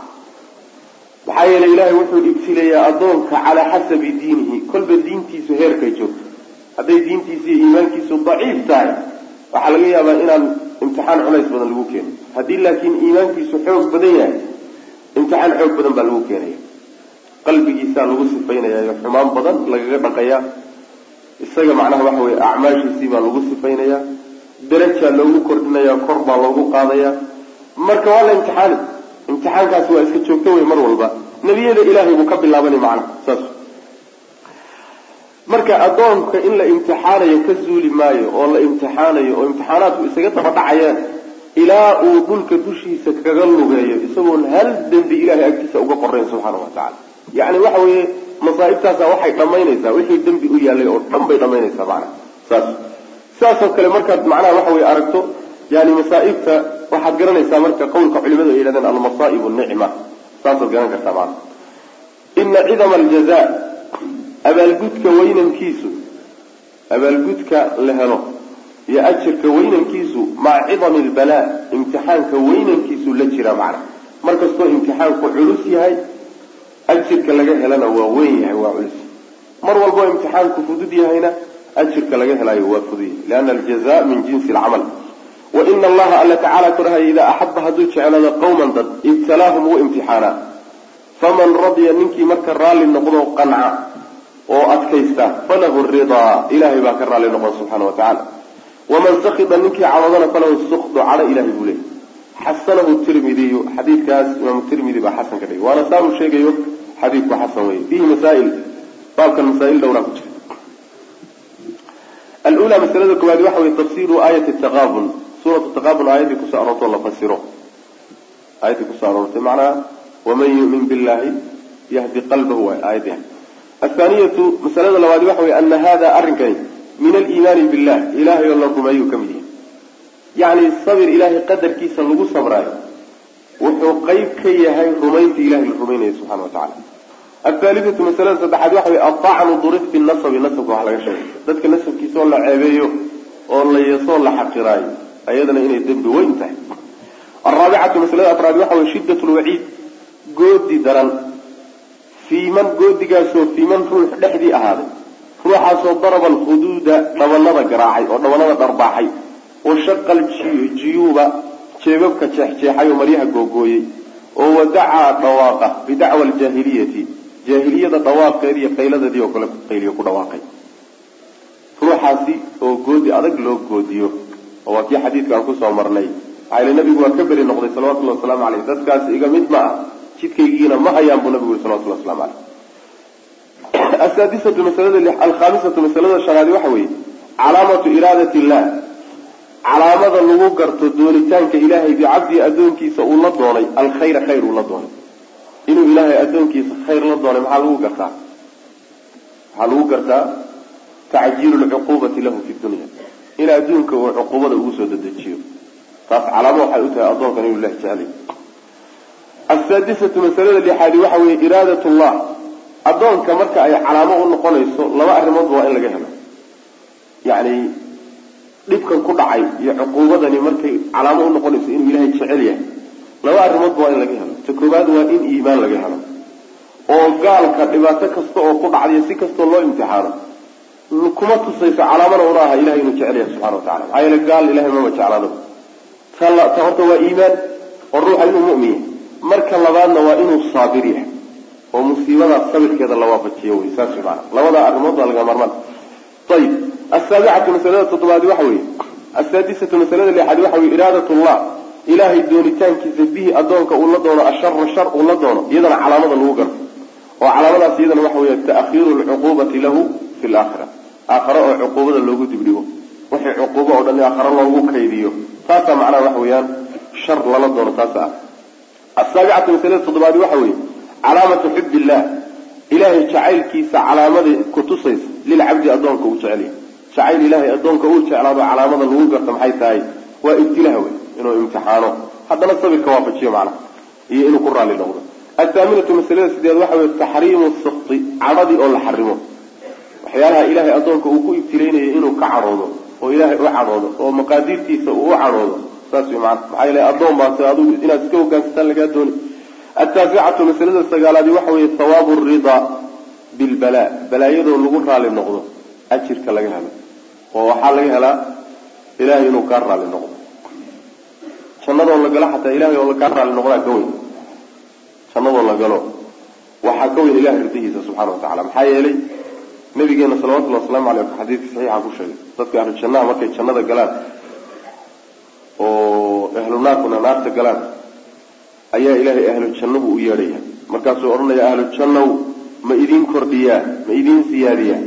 maxaa yeelay ilaahay wuxuu ibtileeyaa addoonka calaa xasabi diinihi. Kolba diintiisu heerkay joogto hadday diintiisi iyo iimaankiisu daciif tahay waxaa laga yaabaa inaan imtixaan culays badan lagu keeno haddii laakiin iimaankiisu xoog badan yahay imtixaan xoog badan baa lagu keenaya. Qalbigiisaa lagu sifaynaya xumaan badan lagaga dhaqaya. Isaga macnaha waxa weye acmaashiisii baa lagu sifaynaya darajaa loogu kordhinaya kor baa loogu qaadaya marka waa la imtixaani imtixaankaasi waa iska joogto wey mar walba. Nebiyada ilaahay buu ka bilaabani macna saas. Marka addoonka in la imtixaanayo ka zuuli maayo oo la imtixaanayo oo imtixaanaadku isaga daba dhacayaan ilaa uu dhulka dushiisa kaga lugeeyo isagoon hal dembi ilahay agtiisa uga qorayn subxaana wa tacala yacni waxa weeye masaa'ibtaasa waxay dhammaynaysaa wixii dembi u yaallay oo dhan bay dhammaynaysaa macana saas. Sidaasoo kale markaad macnaha waxa weye aragto yani masaa'ibta waxaad garanaysaa marka qowlka culimadu ay yidhahdeen almasaa'ibu nicma saasaad garan kartaa macana ina cidama aljaza abaalgudka weynankiisu abaalgudka la helo iyo ajirka weynankiisu maca cidami albalaa imtixaanka weynankiisu la jira macna. Mar kastoo imtixaanku culus yahay ajirka laga helana waa weyn yahay waa culus. Mar walboo imtixaanku fudud yahayna ajirka laga helayo waa fudud yahay. Liana aljaza min jinsi alcamal wa ina allaha alla tacala korahaya idaa axaba hadduu jeclaado qawman dad ibtalaahum wuu imtixaanaa faman radiya ninkii marka raalli noqdo qanca oo adkaysta falahu ridaa. Ilahay baa ka raalli noqon subxaana wa tacala waman sakida ninkii cawadana falahu sukdu cadho ilahay buu leeyay xasanahu tirmidiyu xadiidkaas imaamu tirmidi baa xasan ka dhigay. Waana saabuu sheegayo xadiidku xasan weeye fiihi masaail baabkan masaail dhowraa ku jira. Alula masalada koowaad waxa weye tafsiru aayati taqaabun suuratu taqaabun aayaddii ku soo aroortoo la fasiro. Aayaddii ku soo aroortay macnaha waman yumin billahi yahdi qalbahu waay aayaddi athaaniyatu masalada labaad waxa weye ana hada arrinkani min aliimaani billah ilahay oo la rumeeyuu ka mid yahay. Yacni sabir ilaahay qadarkiisa lagu sabraayo wuxuu qeyb ka yahay rumaynta ilahay la rumaynaya subxana wa tacala athaalithatu masalada saddexaad waxa weye aطacnu durif fi nasabka wax laga sheegay. Dadka nasabkiisa oo la ceebeeyo oo la yeesoo la xaqiraayo ayadana inay dembi weyn tahay. Alraabicatu masalada afraad waxa weye shidat lwaciid goodi daran. Fii goodigaasoo fii man ruux dhexdii ahaaday. Ruuxaasoo daraba alkhuduuda dhabanada garaacay oo dhabanada dharbaaxay oo shaqa jiyuuba jeebabka jeexjeexay oo maryaha googooyey. Oo wadacaa dhawaaqa bidacwa aljaahiliyati. Jaahiliyada dhawaaqeed iyo qayladeedii oo kale qayliyo ku dhawaaqay. Ruuxaasi oo goodi adag loo goodiyo oo waa kii xadiidka aan ku soo marnay. Maxaa nabigu waa ka beri noqday salawatullahi wasalaamu caleyh dadkaas iga mid ma ah jidkaygiina ma hayaan buu nabigu yiri salawatullahi waslamu caleyh asaadisatu masalada alkhaamisatu masalada shanaadi waxa weeye calaamatu iraadat illah calaamada lagu garto doonitaanka ilaahay bicabdii addoonkiisa uu la doonay alkhayra khayr uu la doonay. Inuu ilaahay addoonkiisa khayr la doonay maxaa lagu gartaa? Maxaa lagu gartaa? Tacjiilu lcuquubati lahu fi dunya in adduunka uu cuquubada ugu soo dedejiyo taas calaamo waxay u tahay addoonkan inuu ilahi jeclay asaadisatu masalada lixaadi waxa weeye iraadat llah addoonka marka ay calaamo u noqonayso laba arrimoodba waa in laga helo. Yacni dhibkan ku dhacay iyo cuquubadani markay calaamo u noqonayso inuu ilaahay jecel yahay laba arrimoodba waa in laga helo. Ta koowaad waa in iimaan laga helo. Oo gaalka dhibaato kasta oo ku dhacday si kastoo loo imtixaano kuma tusayso calaamana una aha ilahay inuu jecel yahay subxana wa tacala maxaa yeele gaal ilahay mama jeclaado ta ta horta waa iimaan oo ruuxa inuu mu'min yahay marka labaadna waa inuu saabir yahay oo musiibadaas sabirkeeda la waafajiyo wey saas maana labada arrimood baa laga marmaan ayib asaabicatu masalada toddobaadi waxa weeye asaadisatu masalada lixaad waxa weye iraadat llah ilaahay doonitaankiisa bihi addoonka uu la doono ashara shar uu la doono iyadana calaamada lagu garto oo calaamadaas iyadana waxa weeye ta'khiiru lcuquubati lahu fi laakhira aakhare oo cuquubada loogu dibdhigo wixii cuquubo oo dhan aakhare loogu kaydiyo. Taasaa macnaha waxa weeyaan shar lala doono taas ah. Asaabicatu masalada toddobaadi waxa weeye calaamatu xub illah ilahay jacaylkiisa calaamada kutusaysa lilcabdi addoonka uu jecel yahay jacayl ilahay addoonka uu jeclaado calaamada lagu garto maxay tahay? Waa ibtilaha wey inuu imtixaano. Haddana sabirka waafajiyo macnaha iyo inuu ku raalli noqdo. Athaaminatu masalada sideed waxa weye taxriimu sikti cadhadii oo la xarimo waxyaalaha ilahay addoonka uu ku ibtilaynayay inuu ka cadhoodo oo ilaahay u cadhoodo oo maqaadiirtiisa uu u cadhoodo saas wey maana maxaa yeele addoon baase adigu inaad iska hogaansataan lagaa dooni ataasicatu masalada sagaalaadi waxa weeye hawaabu ridaa bilbalaa balaayadoo lagu raali noqdo ajirka laga helo oo waxaa laga helaa ilahay inuu kaa raali noqdo. Jannadoo la galo xataa ilahay oo kaa raali noqdaa ka weyn. Jannadoo la galo waxaa ka weyn ilahay ridihiisa subxana wa tacala maxaa yeelay nabigeena salawatullhi waslamu aleyh xadiidka saxiixa ku sheegay dadka ahlu jannaha markay jannada galaan oo ahlu naarkuna naarta galaan ayaa ilaahay ahlu jannabu u yeedhaya. Markaasuu odhanaya ahlu jannaw ma idiin kordhiyaa ma idiin siyaadiyaa.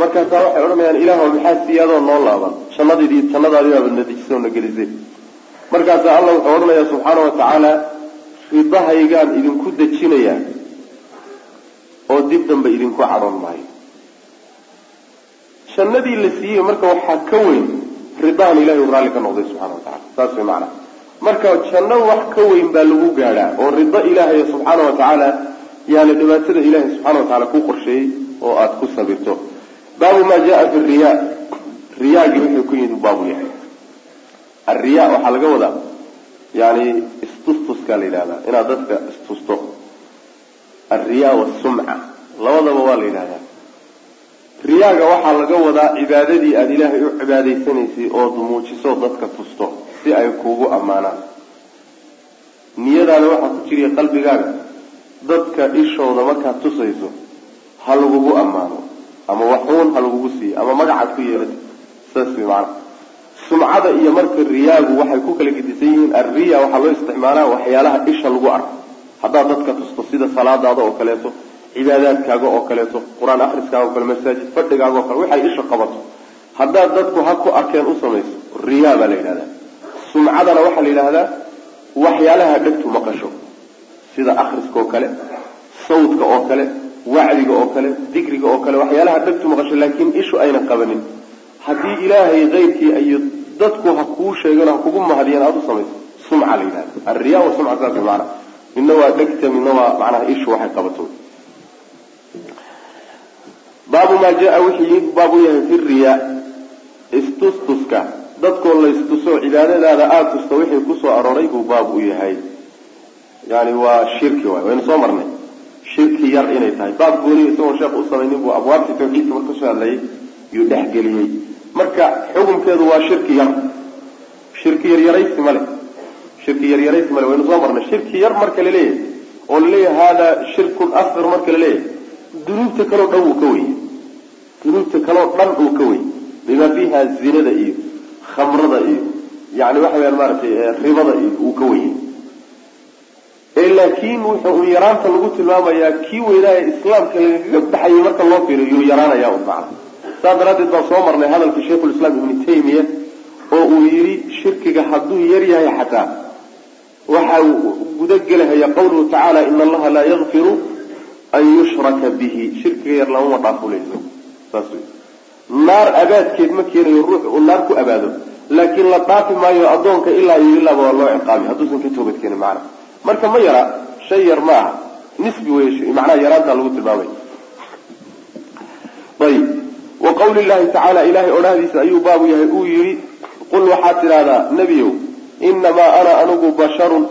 Markaasaa waxay odhanayaan ilaahw maxaa siyaadoo noo laaban? Jannadii jannadaadibaaba nadijisoo na gelisay. Markaasaa allah wuxuu odhanayaa subxaana wa tacaala ridahaygaan idinku dejinayaa oo dib dambe idinku cadhoon maayo jannadii la siiyey marka waxaa ka weyn ridahan ilahay u raalli ka noqday subxana wa saas way macana marka janno wax ka weyn baa lagu gaadhaa oo rido ilaahay subxaana wa tacaala yaani dhibaatada ilahay subxana wa tacala ku qorsheeyey oo aada ku sabirto. Baabu maa jaa fi riya riyaagii wuxuu ku yimid baabu yahay. Alriya waxaa laga wadaa yani istustuskaa la yidhahdaa inaad dadka istusto. Alriya wasumca labadaba waa la yidhahdaa riyaaga waxaa laga wadaa cibaadadii aada ilaahay u cibaadaysanaysay ood muujiso dadka tusto si ay kuugu ammaanaan. Niyadaana waxaa ku jiriya qalbigaaga dadka ishooda markaad tusayso ha lagugu ammaano ama waxuun ha lagugu siiyo ama magacaad ku yeelata saas way macana sumcada iyo marka riyaagu waxay ku kala gedisan yihiin alriya waxaa loo isticmaalaa waxyaalaha isha lagu arko. Haddaad dadka tusto sida salaadaada oo kaleeto cibaadaadkaaga oo kaleeto qur'aan akhriskaaga o kale masaajid fadhigaaga oo kale waxay isha qabato. Haddaad dadku ha ku arkeen u samayso riyaa baa la yidhahdaa. Sumcadana waxaa la yidhaahdaa waxyaalaha dhegtu maqasho sida akhriska oo kale sawdka oo kale wacdiga oo kale dikriga oo kale waxyaalaha dhegtu maqasho laakiin ishu ayna qabanin. Haddii ilaahay keyrkii iyo dadku ha kuu sheegan ha kugu mahadiyan aada u samayso sumca la yidhahda alriya wa sumca saas maana midna waa dhegta midna waa macnaha ishu waxay qabato baabu maa jaa yimid baabu yahay fi riya istustuska. Dadkoo la istuso cibaadadaada aada tusto wixii ku soo arooray buu baab u yahay. Yani waa shirki waay waynu soo marnay. Shirki yar inay tahay. Baab gooniya isagoon sheekh u samaynin buu abwaabtii tawxiidka marka ka soo hadlayay yuu dhexgeliyey. Marka xukunkeedu waa shirki yar. Shirki yaryaraysi male shirki yaryaraysi male waynu soo marnay. Shirki yar marka la leeyahay oo la leeyahay haadaa shirkun asqar marka la leeyahay dunuubta kaleo dhan wuu ka weyey dunuubta kaleo dhan uu ka weyey bima fiiha zinada iyo khamrada iyo yani waxa weyaan maaragtay ribada iyo uu ka weyey ee laakiin wuxuu un yaraanta lagu tilmaamayaa kii weynaaye islaamka lagaga baxayay marka loo fiiriyo yaraanaya un macna saas daraaddeed baan soo marnay hadalka sheikhulislaam ibnu taymiya oo uu yidhi shirkiga hadduu yar yahay xataa. Waxa uu gudagelahaya qawluhu tacaala ina allaha laa yakfiru an yushraka bihi shirkiga yar lamama dhaafuleyso saas wey naar abaadkeed ma keenayo ruux uu naar ku abaado laakiin la dhaafi maayo addoonka ilaa iyo ilaaba waa loo ciqaabi hadduusan ka toobad keenin macna marka ma yara shay yar ma aha nisbi wey macnaha yaraantaa lagu tilmaamay ayib wa qawli llahi tacaala ilahay odhahdiisa ayuu baabu yahay uu yidhi qul waxaad tidhahdaa nebiyow inamaa ana anigu basharun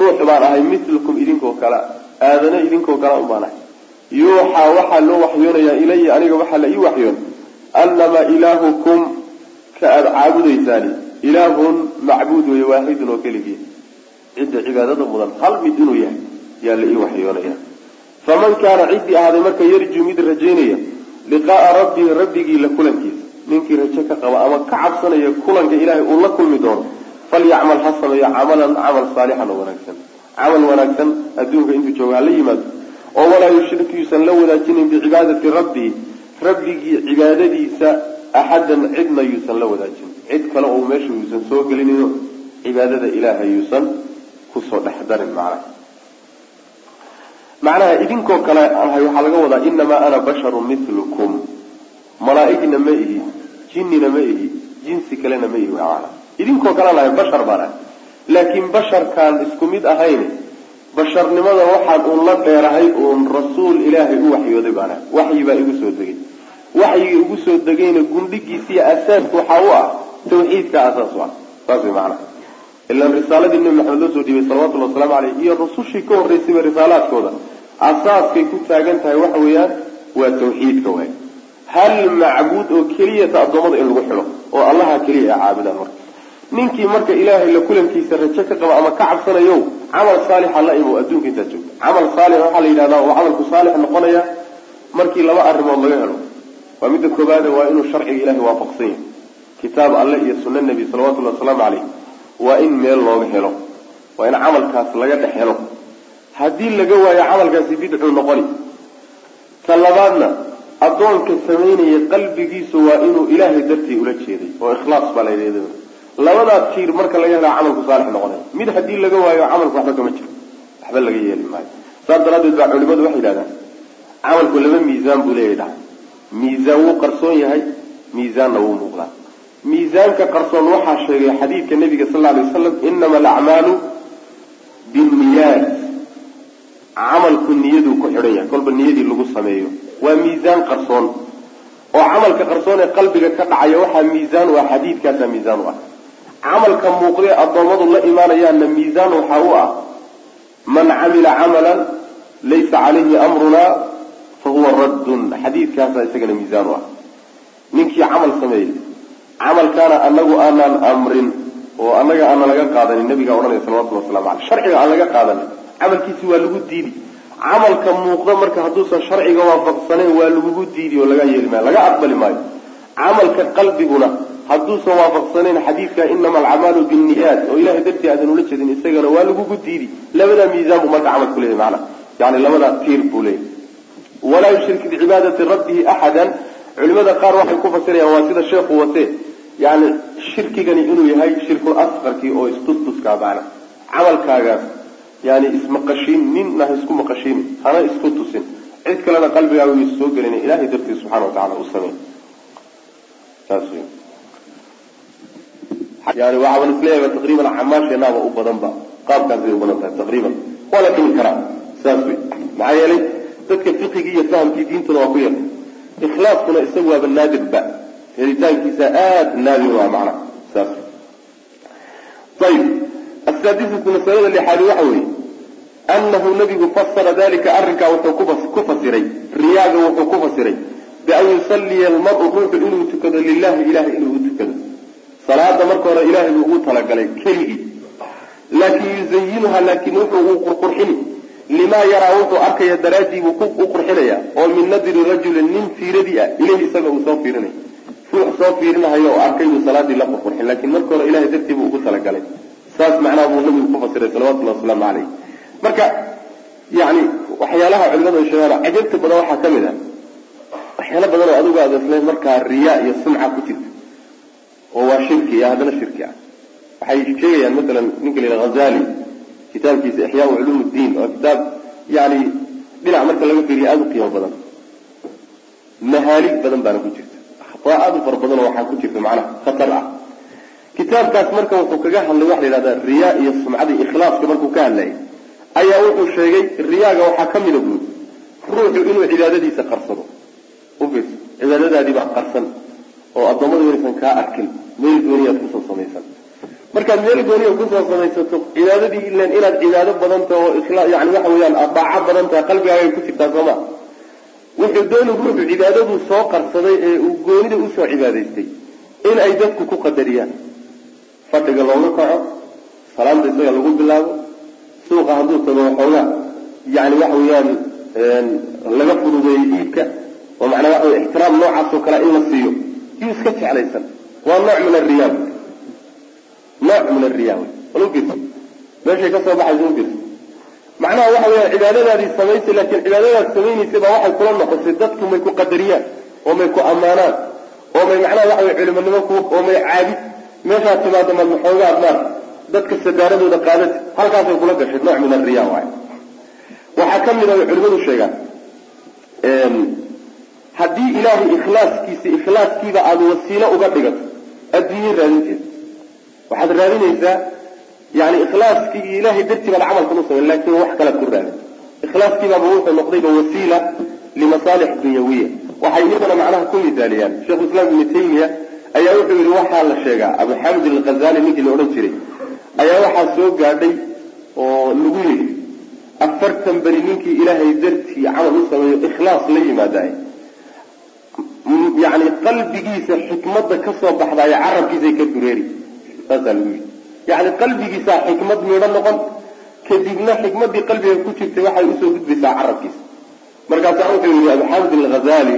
ruux baan ahay milukum idinkoo kale aadane idinkoo kale un baan ahay yuuxaa waxaa loo waxyoonayaa ilaya aniga waxaa la ii waxyoon. Annamaa ilaahukum ka aada caabudaysaani ilaahun macbuud weeye waaxidun oo keligii. Cidda cibaadada mudan hal mid inuu yahay yaa la ii waxyoonaya. Faman kaana ciddii ahaaday marka yarjuu mid rajaynaya liqaaa rabbihi rabbigii la kulankiisa ninkii rajo ka qaba ama ka cabsanaya kulanka ilaahay uu la kulmi doono falyacmal ha sameeyo camalan camal saalixan oo wanaagsan camal wanaagsan adduunka intuu jooga hala yimaado oo walaa yushrik yuusan la wadaajinin bicibaadati rabbihi rabbigii cibaadadiisa axadan cidna yuusan la wadaajinin cid kale oo meesha yuusan soo gelinino cibaadada ilaahay yuusan ku soo dhex darin macnaha. Macnaha idinkoo kale ahay waxaa laga wadaa inamaa ana basharun milukum malaaigna ma ihi jinnina ma ihi jinsi kalena ma ihi idinkoo kale lahay bashar baan ahay laakiin basharkaan isku mid ahayn basharnimada waxaan uun la dheerahay uun rasuul ilaahay u waxyooday baan ahay waxyi baa igu soo degay. Waxyigii igu soo degayna gundhigiisiiyo asaaska waxaa u ah tawxiidka asaas u ah saas way macanaha ilaan risaaladii nebi maxamed loo soo dhiibay salawatullhi wasalaamu caleyh iyo rusushii ka horreysayba risaalaadkooda asaaskay ku taagan tahay waxa weeyaan waa tawxiidka waay. Hal macbuud oo keliyata addoommada in lagu xidho oo allaha keliya ay caabudaan marka ninkii marka ilaahay la kulankiisa rajo ka qaba ama ka cabsanayo camal saalixa la imo adduunka intaad joogto camal saalix waxaa la yidhahdaa oo camalku saalix noqonaya markii laba arrimood laga helo. Waa midda koobaade waa inuu sharciga ilahay waafaqsan yahay. Kitaab alle iyo sunna nebi salawatullahi wasalaamu caleyh waa in meel looga helo. Waa in camalkaas laga dhex helo. Haddii laga waayo camalkaasi bidcuu noqoni. Ta labaadna addoonka samaynaya qalbigiisu waa inuu ilaahay dartii ula jeeday. Oo ikhlaas baa la labadaa tiir marka laga helaa camalku saalix noqonaya mid haddii laga waayo camalku waxba kama jiro. Waxba laga yeeli maayo. Saas daraaddeed baa culimadu waxay yidhahdaan camalku laba miisaan buu leeyahy dhaha miisaan wuu qarsoon yahay miisaanna wuu muuqdaa. Miisaanka qarsoon waxaa sheegay xadiidka nabiga sal lla alay wasalam inama alacmaalu binniyaat. Camalku niyaduu ku xidhan yahay. Kolba niyadii lagu sameeyo. Waa miisaan qarsoon. Oo camalka qarsoon ee qalbiga ka dhacaya waxaa miisaan u ah xadiidkaasaa miisaan u ah camalka muuqdee addoommadu la imaanayaanna miisaan waxaa u ah man camila camalan laysa calayhi amrunaa fa huwa raddun. Xadiidkaasaa isagana miisaan u ah. Ninkii camal sameeyey camalkaana anagu aanaan amrin oo annaga aana laga qaadanin nabigaa odhanaya salawatulli waslamu caleyh sharciga aan laga qaadanin camalkiisi waa lagu diidi camalka muuqda marka hadduusan sharciga waafaqsanayn waa lagugu diidi oo laga yeeli maayo laga aqbali maayo. Camalka qalbiguna hadduusan waafaqsanayn xadiidka inama alcamaalu binniyaat oo ilahay dartii aadan ula jeedin isagana waa lagugu diidi labadaa miisaan buu marka camalku leeyahy maana yani labadaa tiir buu leeyahy walaa yushrik bicibaadati rabbihi axadan. Culimada qaar waxay ku fasirayaan waa sida sheekhu wate yani shirkigani inuu yahay shirkul asqarkii oo istustuskaa macna. Camalkaagaas yani ismaqashiin ninna isku maqashiin hana isku tusin. Cid kalena qalbigaaga soo gelina ilahay dartii subxana wa tacala u wey yani waxaaban is leeyahay taqriiban camaasheenaaba u badanba qaabkaasay u badan tahay taqriiban waa la dhimi karaa saas wey maxaa yeelay dadka fiqigii iyo fahamkii diintuna waa ku yar ikhlaaskuna isagu waaba naadirba helitaankiisa aada naadir waa macna saas ayib asaadisatu masalada lixaadi waxa weeye anahu nabigu fasara dalika arrinkaa wuxuu ku fasiray riyaaga wuxuu ku fasiray bian yusalliya almaru ruuxu inuu tukado lilahi ilahay inuu u tukado salaada marka hore ilahay buu ugu talagalay keligii. Laakin yuzayinuha laakin wuxuu u qurqurxini. Limaa yaraa wuxuu arkaya daraaddii buu u qurxinaya oo min nadri rajulin nin fiiradii ah. Ilayhi isaga uu soo fiirinay. Ruux soo fiirinahayo oo arkay buu salaadii la qurqurxin. Laakiin marka hore ilahay dartii buu ugu talagalay. Saas macnaha buu nabigu ku fasiray salawatullahi wasalaamu caleyh marka yani waxyaalaha culimadu ay sheegaan cajabta badan waxaa ka mid ah. Waxyaala badan oo adigu aad markaa riyaa iyo sumca ku jirta oo waa shirki iyo haddana shirki ah. Waxay sheegayaan masalan ninka la yidhaha hazali kitaabkiisa ixyaau culuum ddiin oo kitaab yani dhinac marka laga fiiriyo aada u qiimo badan. Mahaalig badan baana ku jirta. Akhtaa aada u fara badan oo waxaa ku jirta macnaha khatar ah. Kitaabkaas marka wuxuu kaga hadlay waxa la yidhahdaa riyaa iyo sumcada ikhlaaska markuu ka hadlayay ayaa wuxuu sheegay riyaaga waxaa ka mida buuri ruuxu inuu cibaadadiisa qarsado. Ufiirso cibaadadaadiibaa qarsan oo addoommadu inaysan kaa arkin. Meel gooniyaad ku soo samaysan. Markaad meel gooniya ku soo samaysato cibaadadii ilan inaad cibaado badanta oo yani waxa weyaan adaaco badan tahay qalbigaagay ku jirtaa sooma. Wuxuu dooni ruuxu cibaadaduu soo qarsaday ee uu goonida u soo cibaadaystay in ay dadku ku qadariyaan. Fadhiga looga kaco salaamta isaga lagu bilaabo suuqa hadduu tago waxoogaa yani waxa weeyaan laga fududeeyo iibka. Oo macnaa waxa wey ixtiraam noocaasoo kale in la siiyo yuu iska jeclaysan. Waa nooc min ariya nooc min ariya bal ugirsa meeshay ka soo baxaysa ugirsa macnaha waxa weyaan cibaadadaadii samaysay laakiin cibaadadaad samaynaysay baa waxay kula noqotay dadku may ku qadariyaan oo may ku ammaanaan oo may macnaha waxa wey culimonimo ku oo may caabid meeshaad timaado maad maxoogaad maar dadka sadaaradooda qaadati halkaasay kula gashay nooc min ariya waay waxaa ka mid a culimadu sheegaan haddii ilaahay ikhlaaskiisa ikhlaaskiiba aada wasiilo uga dhigato adduunye raadinteeda waxaad raadinaysaa yani ikhlaaskii iyo ilahay dartii baad camalkan u samay laakiin wax kalaad ku raadin. Ikhlaaskiibaaba wuxuu noqdayba wasiila limasaalix dunyawiya. Waxay iyadana macnaha ku misaaliyaan sheikhu islaam ibnu taymiya ayaa wuxuu yihi waxaa la sheegaa abu xamid ninkii la odhan jiray ayaa waxaa soo gaadhay oo lagu yidhi afartan beri ninkii ilaahay dartii camal u sameeyo ikhlaas la yimaadaay yani qalbigiisa xikmada ka soo baxdaay carabkiisay ka dureeri. Saasaa lagu yidhi. Yani qalbigiisaa xikmad midho noqon kadibna xikmadii qalbiga ku jirtay waxay u soo gudbaysaa carabkiisa. Markaasaa wuxuu yihi abu xamid alghazali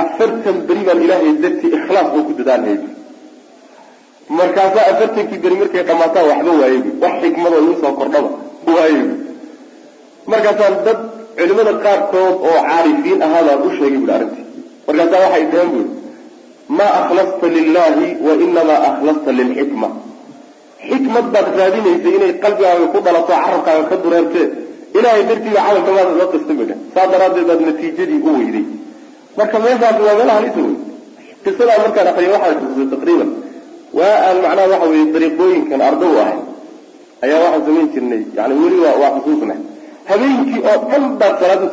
afartan beri baan ilaahay dartii ikhlaas oo ku dadaalhay markaasaa afartankii beri markay dhamaataan waxba waayey. Wax xikmadoo igu soo kordhaba waayey. Markaasaan dad culimada qaarkood oo caarifiin ahaabaan u sheegay buhi arrintii markaasaa waxay dhaheen buuri maa akhlasta lilahi wa inamaa akhlasta lilxikma. Xikmad baad raadinaysay inay qalbigaaga ku dhalato carabkaaga ka dureertee ilahay dartiiba camalka maada soo kasta midha saa daraaddeed baad natiijadii u weyday. Marka meeshaasi waa meelaha halisa wey qisadaa markaan akriya waxaan xusustay taqriiban. Waa aan macnaha waxa weye dariiqooyinkan ardow ahay. Ayaa waxaan samayn jirnay. Yani weli waa xusuusnay habeenkii oo dhan baad salaad u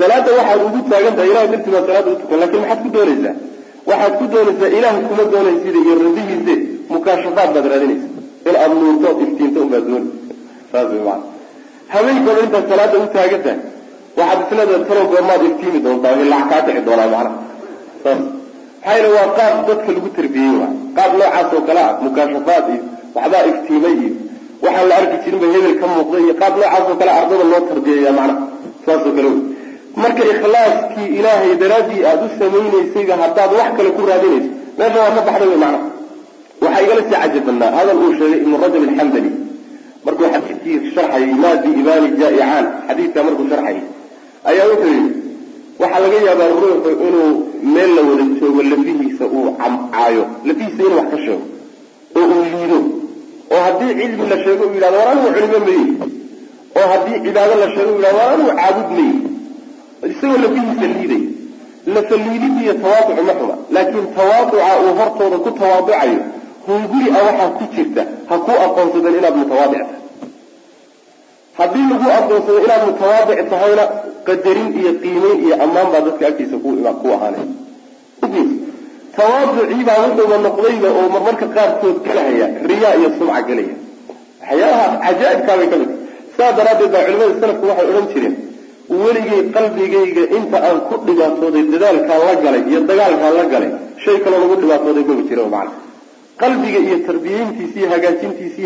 salaada waxaad ugu taagan tahay ilahay dartii baad salaada utukan laakiin maxaad ku doonaysaa waxaad ku doonaysaa ilahay kuma doonaysida iyo radihiise mukaashafaad baad raadinaysa in aada nuurto iftiinto unbaad dooni saas way maana habeenkooda intaad salaada u taagan tahay waxaad isleedahay talo goormaad iftiimi doontaa ilaa kaa dhici doonaa macnaha saas. Maxaa yeele waa qaab dadka lagu tarbiyey waay qaab noocaas oo kale ah mukaashafaad iyo waxbaa iftiimay iyo waxaan la arki jirin ba hebel ka muuqda iyo qaab noocaas oo kale ardada loo tarbiyeeya macnaha saasoo kale wey marka ikhlaaskii ilaahay daraaddii aada u samaynaysayba haddaad wax kale ku raadinayso meesha waa ka baxday macnaha waxaa igala sii cajab hadal uu sheegay ibnu rajab alxambali markuu xadiidkii sharxayay maa biibaani jaa-icaan xadiidkaa markuu sharxayay ayaa wuxuu yidhi waxaa laga yaabaa ruuxu inuu meel la wada joogo lafihiisa uu camcaayo lafihiisa inuu wax ka sheego oo uu liido oo haddii cilmi la sheego uu yidhahdo war anigu culimo mayi oo haddii cibaado la sheego u yidhahdo war anigu caabud mayi isagoo lafihiisa liiday lafaliidid iyo tawaaducu ma xuma laakiin tawaaduca uu hortooda ku tawaaducayo hunguri waxaa ku jirta ha ku aqoonsadeen inaad mutawaadic tahay. Haddii lagu aqoonsado inaad mutawaadic tahayna qadarin iyo qiimeyn iyo ammaan baa dadka agtiisa ku ahaanay. Tawaaduciibaa wuxuuba noqdayba oo marmarka qaarkood galahaya riyaa iyo sumca gelaya waxyaalaha cajaa'ibkaabay ka mid saa daraaddeed baa culimada salafku waxay odhan jireen weligay qalbigayga inta aan ku dhibaatooday dadaalkaan la galay iyo dagaalkaan la galay shay kaloo lagu dhibaatooday maba jira macna. Qalbiga iyo tarbiyeyntiisa iyo hagaajintiisa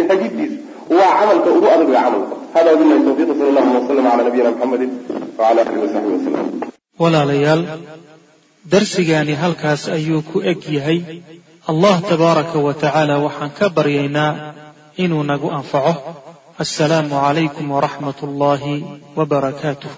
waa camalka ugu adag ee camalka. Hada wabillahi tawfiiq sala allahu wasalam cala nabiyina muxamedin wacala alihi wasaxbi wasalam walaalayaal darsigaani halkaas ayuu ku eg yahay. Allah tabaaraka wa tacaala waxaan ka baryaynaa inuu nagu anfaco. Assalaamu calaykum waraxmat ullaahi wa barakaatuh